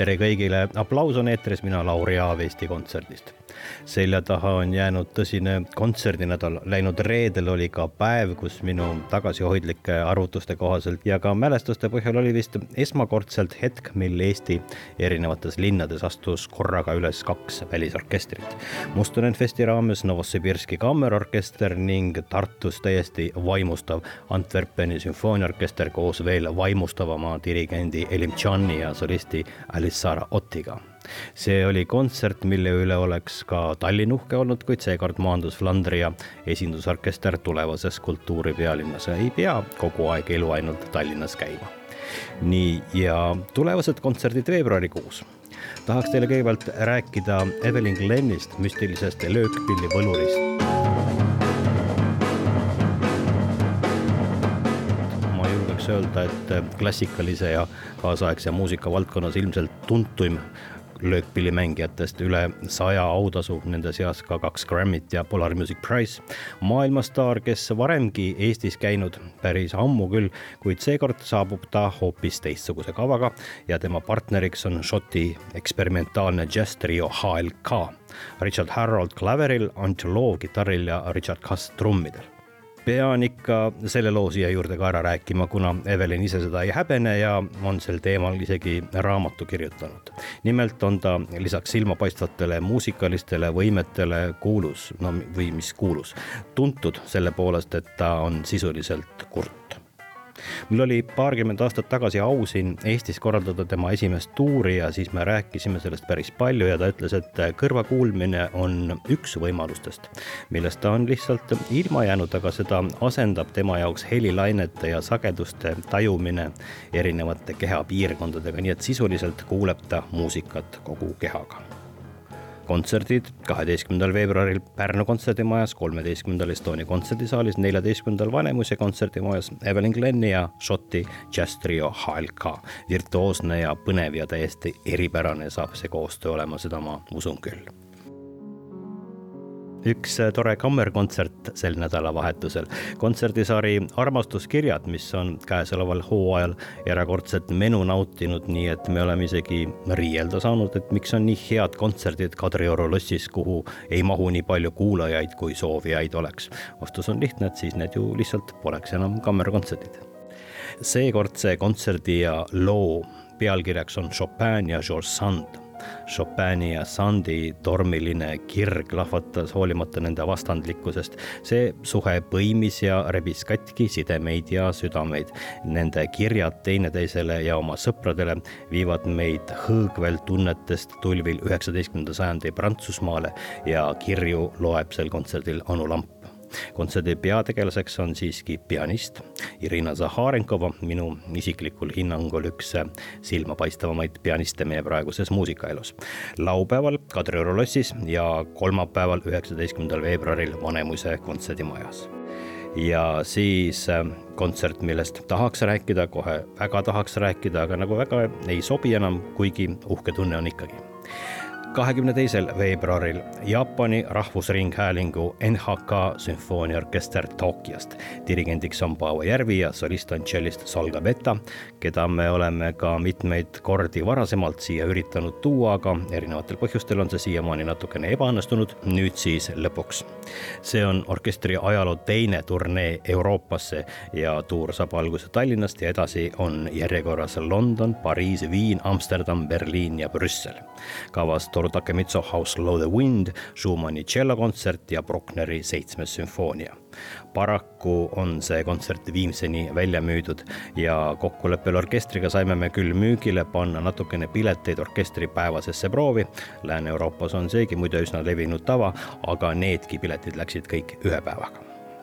tere kõigile, aplaus on eetris, mina Lauri Aav Eesti Kontserdist selja taha on jäänud tõsine kontserdinädal. Läinud reedel oli ka päev, kus minu tagasihoidlike arvutuste kohaselt ja ka mälestuste põhjal oli vist esmakordselt hetk, mil Eesti erinevates linnades astus korraga üles kaks välisorkestrit. Mustonenfesti raames Novosibirski kammerorkester ning Tartus täiesti vaimustav Antwerpeni sümfooniaorkester koos veel vaimustavama dirigendi Elim Tšani ja solisti Alissara Ottiga see oli kontsert, mille üle oleks ka Tallinn uhke olnud, kuid seekord maandus Flandria esindusorkester tulevases kultuuripealinnas ei pea kogu aeg elu ainult Tallinnas käima. nii, ja tulevased kontserdid veebruarikuus tahaks teile kõigepealt rääkida Evelyn Glennist, müstilisest löökpillivõlurist. ma julgeks öelda, et klassikalise ja kaasaegse muusika valdkonnas ilmselt tuntuim löökpillimängijatest üle saja autasu, nende seas ka kaks Grammy't ja Polar Music Prize. maailmastaar, kes varemgi Eestis käinud päris ammu küll, kuid seekord saabub ta hoopis teistsuguse kavaga ja tema partneriks on Šoti eksperimentaalne džässtrio HLK. Richard Harold klaveril, Ant Loo kitarril ja Richard Kass trummidel pean ikka selle loo siia juurde ka ära rääkima, kuna Evelin ise seda ei häbene ja on sel teemal isegi raamatu kirjutanud. nimelt on ta lisaks silmapaistvatele muusikalistele võimetele kuulus, no või mis kuulus, tuntud selle poolest, et ta on sisuliselt kurt mul oli paarkümmend aastat tagasi au siin Eestis korraldada tema esimest tuuri ja siis me rääkisime sellest päris palju ja ta ütles, et kõrvakuulmine on üks võimalustest, millest ta on lihtsalt ilma jäänud, aga seda asendab tema jaoks helilainete ja sageduste tajumine erinevate kehapiirkondadega, nii et sisuliselt kuuleb ta muusikat kogu kehaga kontserdid kaheteistkümnendal veebruaril Pärnu kontserdimajas, kolmeteistkümnendal Estonia kontserdisaalis, neljateistkümnendal Vanemuise kontserdimajas Evelyn Glenni ja Šoti džässtrio HLK. virtuoosne ja põnev ja täiesti eripärane saab see koostöö olema, seda ma usun küll üks äh, tore kammerkontsert sel nädalavahetusel. kontserdisari Armastuskirjad, mis on käesoleval hooajal erakordset menu nautinud, nii et me oleme isegi riielda saanud, et miks on nii head kontserdid Kadrioru lossis, kuhu ei mahu nii palju kuulajaid, kui soovijaid oleks. vastus on lihtne, et siis need ju lihtsalt poleks enam kammerkontserdid. seekordse kontserdi ja loo pealkirjaks on Chopin ja Georges Sand Chopini ja Sandi tormiline kirg lahvatas hoolimata nende vastandlikkusest. see suhe põimis ja rebis katki sidemeid ja südameid. Nende kirjad teineteisele ja oma sõpradele viivad meid hõõgvel tunnetest tulvil üheksateistkümnenda sajandi Prantsusmaale ja kirju loeb sel kontserdil Anu Lamp kontserdi peategelaseks on siiski pianist Irina Zaharenkova, minu isiklikul hinnangul üks silmapaistvamaid pianiste meie praeguses muusikaelus. laupäeval Kadrioru lossis ja kolmapäeval, üheksateistkümnendal veebruaril Vanemuise kontserdimajas ja siis äh, kontsert, millest tahaks rääkida, kohe väga tahaks rääkida, aga nagu väga ei sobi enam, kuigi uhke tunne on ikkagi kahekümne teisel veebruaril Jaapani Rahvusringhäälingu NHK sümfooniaorkester Tokyost. dirigendiks on Paavo Järvi ja solist on tšellist Solga Beta, keda me oleme ka mitmeid kordi varasemalt siia üritanud tuua, aga erinevatel põhjustel on see siiamaani natukene ebaõnnestunud, nüüd siis lõpuks. see on orkestri ajaloo teine turnee Euroopasse ja tuur saab alguse Tallinnast ja edasi on järjekorras London, Pariis, Viin, Amsterdam, Berliin ja Brüssel. kavas Toru Takemitsu How Slow the Wind, Schumanni tšellokontsert ja Bruckneri seitsmes sümfoonia. paraku on see kontsert viimseni välja müüdud ja kokkuleppel orkestriga saime me küll müügile panna natukene pileteid orkestri päevasesse proovi. Lääne-Euroopas on seegi muide üsna levinud tava, aga needki piletid läksid kõik ühe päevaga.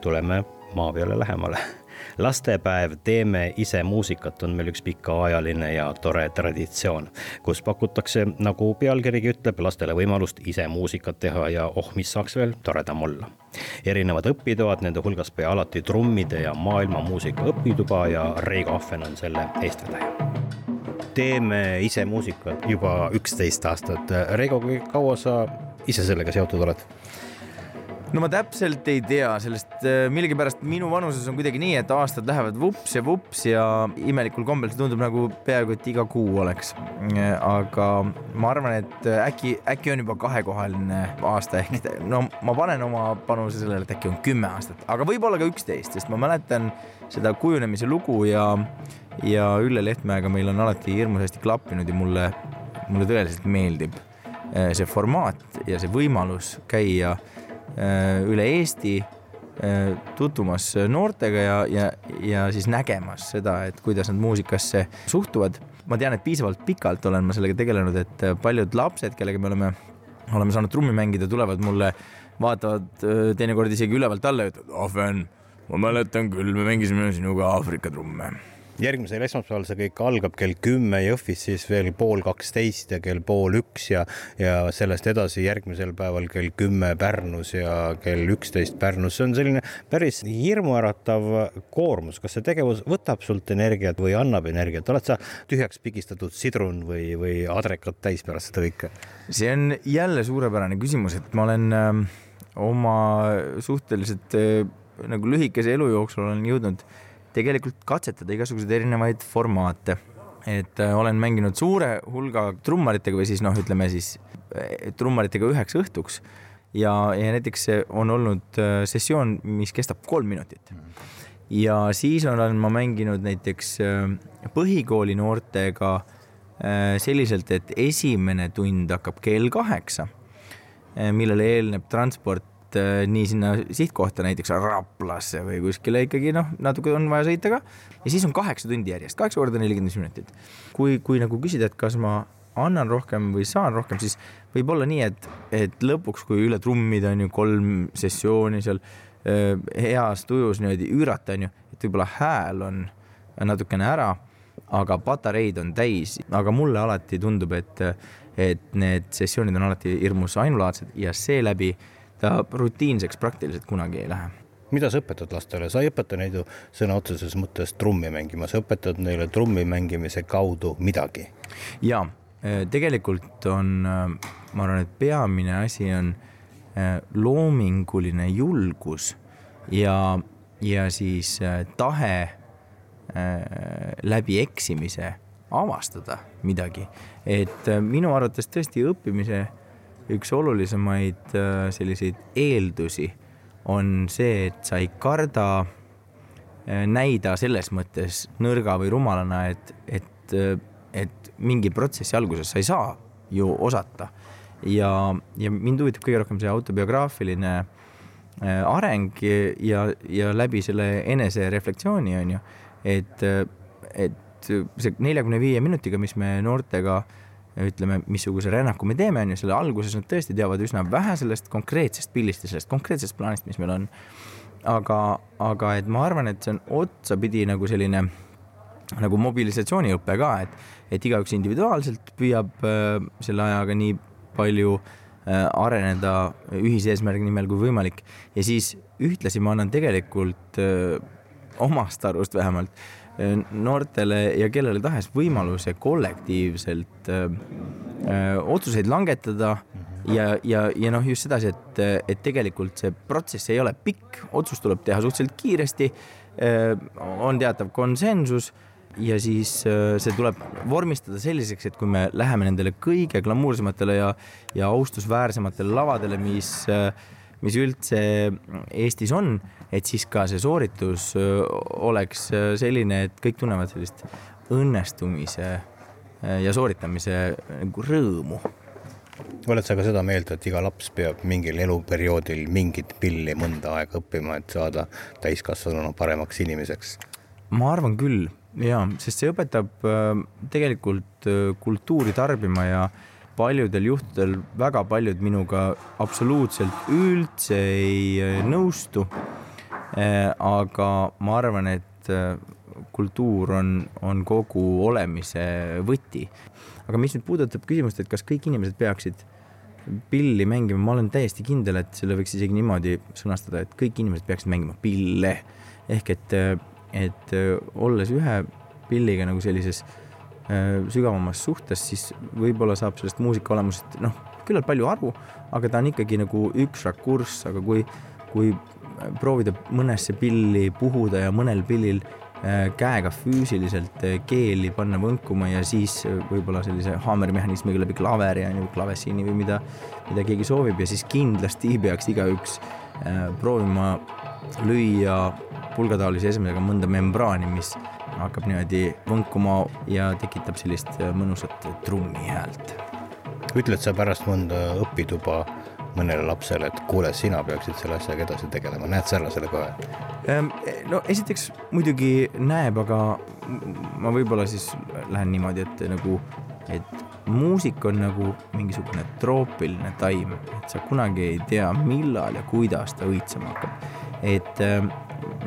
tuleme maa peale lähemale lastepäev Teeme ise muusikat on meil üks pikaajaline ja tore traditsioon, kus pakutakse, nagu pealkirigi ütleb, lastele võimalust ise muusikat teha ja oh, mis saaks veel toredam olla. erinevad õpitoad, nende hulgas pea alati trummide ja maailmamuusika õpituba ja Reigo Ahven on selle eestvedaja teeme ise muusikat juba üksteist aastat. Reigo, kui kaua sa ise sellega seotud oled? No ma täpselt ei tea, sellest äh, millegipärast minu vanuses on kuidagi nii, et aastad lähevad vups ja vups ja imelikul kombel see tundub nagu peaaegu et iga kuu oleks. aga ma arvan, et äh, äkki, äkki on juba kahekohaline aasta ehk no ma panen oma panuse sellele, et äkki on kümme aastat, aga võib-olla ka üksteist, sest ma mäletan seda kujunemise lugu ja, ja Ülle Lehtmäega meil on alati hirmus hästi klappinud ja mulle, mulle tõeliselt meeldib äh, see formaat ja see võimalus käia Äh, üle Eesti äh, tutvumas noortega ja, ja, ja siis nägemas seda, et kuidas nad muusikasse suhtuvad. ma tean, et piisavalt pikalt olen ma sellega tegelenud, et paljud lapsed, kellega me oleme, oleme saanud trummi mängida, tulevad mulle, vaatavad äh, teinekord isegi ülevalt alla ja ütlevad, ahven, ma mäletan küll, me mängisime sinuga Aafrika trumme järgmisel esmaspäeval see kõik algab kell kümme Jõhvis, siis veel pool kaksteist ja kell pool üks ja, ja sellest edasi järgmisel päeval kell kümme Pärnus ja kell üksteist Pärnus. see on selline päris hirmuäratav koormus. kas see tegevus võtab sult energiat või annab energiat? oled sa tühjaks pigistatud sidrun või, või adrekat täis pärast seda kõike? see on jälle suurepärane küsimus, et ma olen äh, oma suhteliselt äh, nagu lühikese elu jooksul olen jõudnud äh, tegelikult katsetada igasuguseid erinevaid formaate. et äh, olen mänginud suure hulga trummaritega või siis noh, ütleme siis äh, trummaritega üheks õhtuks ja, ja näiteks on olnud äh, sessioon, mis kestab kolm minutit. ja siis olen ma mänginud näiteks põhikooli noortega selliselt, et esimene tund hakkab kell kaheksa, millele eelneb transport et äh, nii sinna sihtkohta, näiteks Raplasse või kuskile ikkagi noh, natuke on vaja sõita ka. ja siis on kaheksa tundi järjest, kaheksa korda nelikümmend viis minutit. kui, kui nagu küsida, et kas ma annan rohkem või saan rohkem, siis võib olla nii, et, et lõpuks, kui üle trummida on ju kolm sessiooni seal äh, heas tujus niimoodi üürata on ju, et võib-olla hääl on natukene ära, aga patareid on täis, aga mulle alati tundub, et, et need sessioonid on alati hirmus ainulaadsed ja seeläbi ta rutiinseks praktiliselt kunagi ei lähe. Mida sa õpetad lastele, sa ei õpeta neid ju sõna otseses mõttes trummi mängima, sa õpetad neile trummi mängimise kaudu midagi. ja eh, tegelikult on, eh, ma arvan, et peamine asi on eh, loominguline julgus ja, ja siis tahe läbi eksimise avastada midagi, et minu arvates tõesti õppimise üks olulisemaid äh, selliseid eeldusi on see, et sa ei karda äh, näida selles mõttes nõrga või rumalana, et, et, äh, et mingi protsessi alguses sa ei saa ju osata. ja, ja mind huvitab kõige rohkem see autobiograafiline areng ja, ja läbi selle enesereflektsiooni on ju, et, et see neljakümne viie minutiga, mis me noortega äh, ütleme, missuguse rännaku me teeme, on ju, selle alguses nad tõesti teavad üsna vähe sellest konkreetsest pillist ja sellest konkreetsest plaanist, mis meil on. aga, aga et ma arvan, et see on otsapidi nagu selline nagu mobilisatsiooniõpe ka, et, et igaüks individuaalselt püüab äh, selle ajaga nii palju äh, areneda ühise eesmärgi nimel kui võimalik ja siis ühtlasi ma annan tegelikult äh, omast arust vähemalt Äh, noortele ja kellele tahes võimaluse kollektiivselt öö, äh, äh, otsuseid langetada ja, ja, ja noh, just sedasi, et, et tegelikult see protsess ei ole pikk, otsus tuleb teha suhteliselt kiiresti. on teatav konsensus ja siis see tuleb vormistada selliseks, et kui me läheme nendele kõige glamuursematele ja, ja austusväärsematele lavadele, mis äh, mis üldse Eestis on, et siis ka see sooritus oleks selline, et kõik tunnevad sellist õnnestumise ja sooritamise nagu rõõmu oled sa ka seda meelt, et iga laps peab mingil eluperioodil mingit pilli mõnda aega õppima, et saada täiskasvanuna paremaks inimeseks? ma arvan küll ja, sest see õpetab tegelikult kultuuri tarbima ja paljudel juhtudel väga paljud minuga absoluutselt üldse ei eh, nõustu. Eh, aga ma arvan, et äh, kultuur on, on kogu olemise võti. aga mis nüüd puudutab küsimust, et kas kõik inimesed peaksid pilli mängima, ma olen täiesti kindel, et selle võiks isegi niimoodi sõnastada, et kõik inimesed peaksid mängima pille. ehk et, et olles ühe pilliga nagu sellises äh, sügavamas suhtes, siis võib-olla saab sellest muusika olemusest noh, küllalt palju aru, aga ta on ikkagi nagu üks rakurss, aga kui, kui proovida mõnesse pilli puhuda ja mõnel pillil Äh, käega füüsiliselt äh, keeli panna võnkuma ja siis äh, võib-olla sellise haamerimehhanismiga läbi klaveri on ju, klavessiini või mida, mida keegi soovib ja siis kindlasti peaks igaüks proovima lüüa pulgataolise esemega mõnda membraani, mis hakkab niimoodi võnkuma ja tekitab sellist mõnusat trummi häält. ütled sa pärast mõnda õpituba mõnele lapsele, et kuule, sina peaksid selle asjaga edasi tegelema, näed sarnasele kohe? Ehm, no esiteks muidugi näeb, aga ma võib-olla siis lähen niimoodi, et nagu, et muusik on nagu mingisugune troopiline taim, et sa kunagi ei tea, millal ja kuidas ta õitsema hakkab. et äh,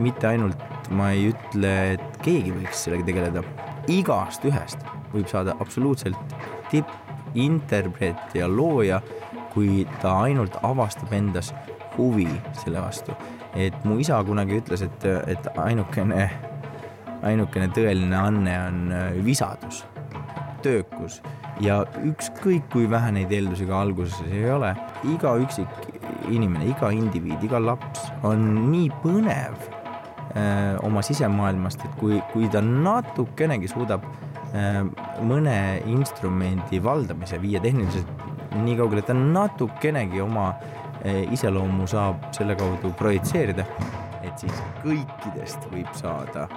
mitte ainult ma ei ütle, et keegi võiks sellega tegeleda, igast ühest võib saada absoluutselt tippinterpreet ja looja kui ta ainult avastab endas huvi selle vastu. et mu isa kunagi ütles, et, et ainukene, ainukene tõeline anne on äh, visadus, töökus ja ükskõik kui vähe neid eeldusi ka alguses ei ole, iga üksik inimene, iga indiviid, iga laps on nii põnev oma sisemaailmast, et kui, kui ta natukenegi suudab äh, mõne instrumendi valdamise viia tehniliselt nii kaugele, et ta natukenegi oma eh, iseloomu saab selle kaudu projitseerida, et siis kõikidest võib saada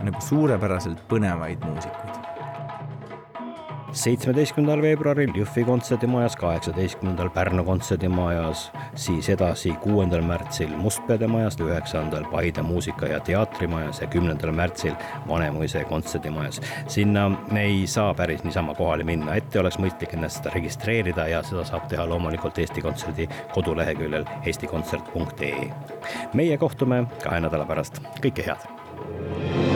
nagu suurepäraselt põnevaid muusikuid seitsmeteistkümnendal veebruaril Jõhvi kontserdimajas, kaheksateistkümnendal Pärnu kontserdimajas, siis edasi kuuendal märtsil Mustpeade majas, üheksandal Paide muusika- ja teatrimajas ja kümnendal märtsil Vanemuise kontserdimajas. sinna ei saa päris niisama kohale minna, ette oleks mõistlik ennast registreerida ja seda saab teha loomulikult Eesti Kontserdi koduleheküljel eestikontsert.ee. meie kohtume kahe nädala pärast, kõike head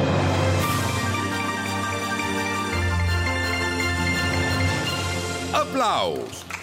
aplaus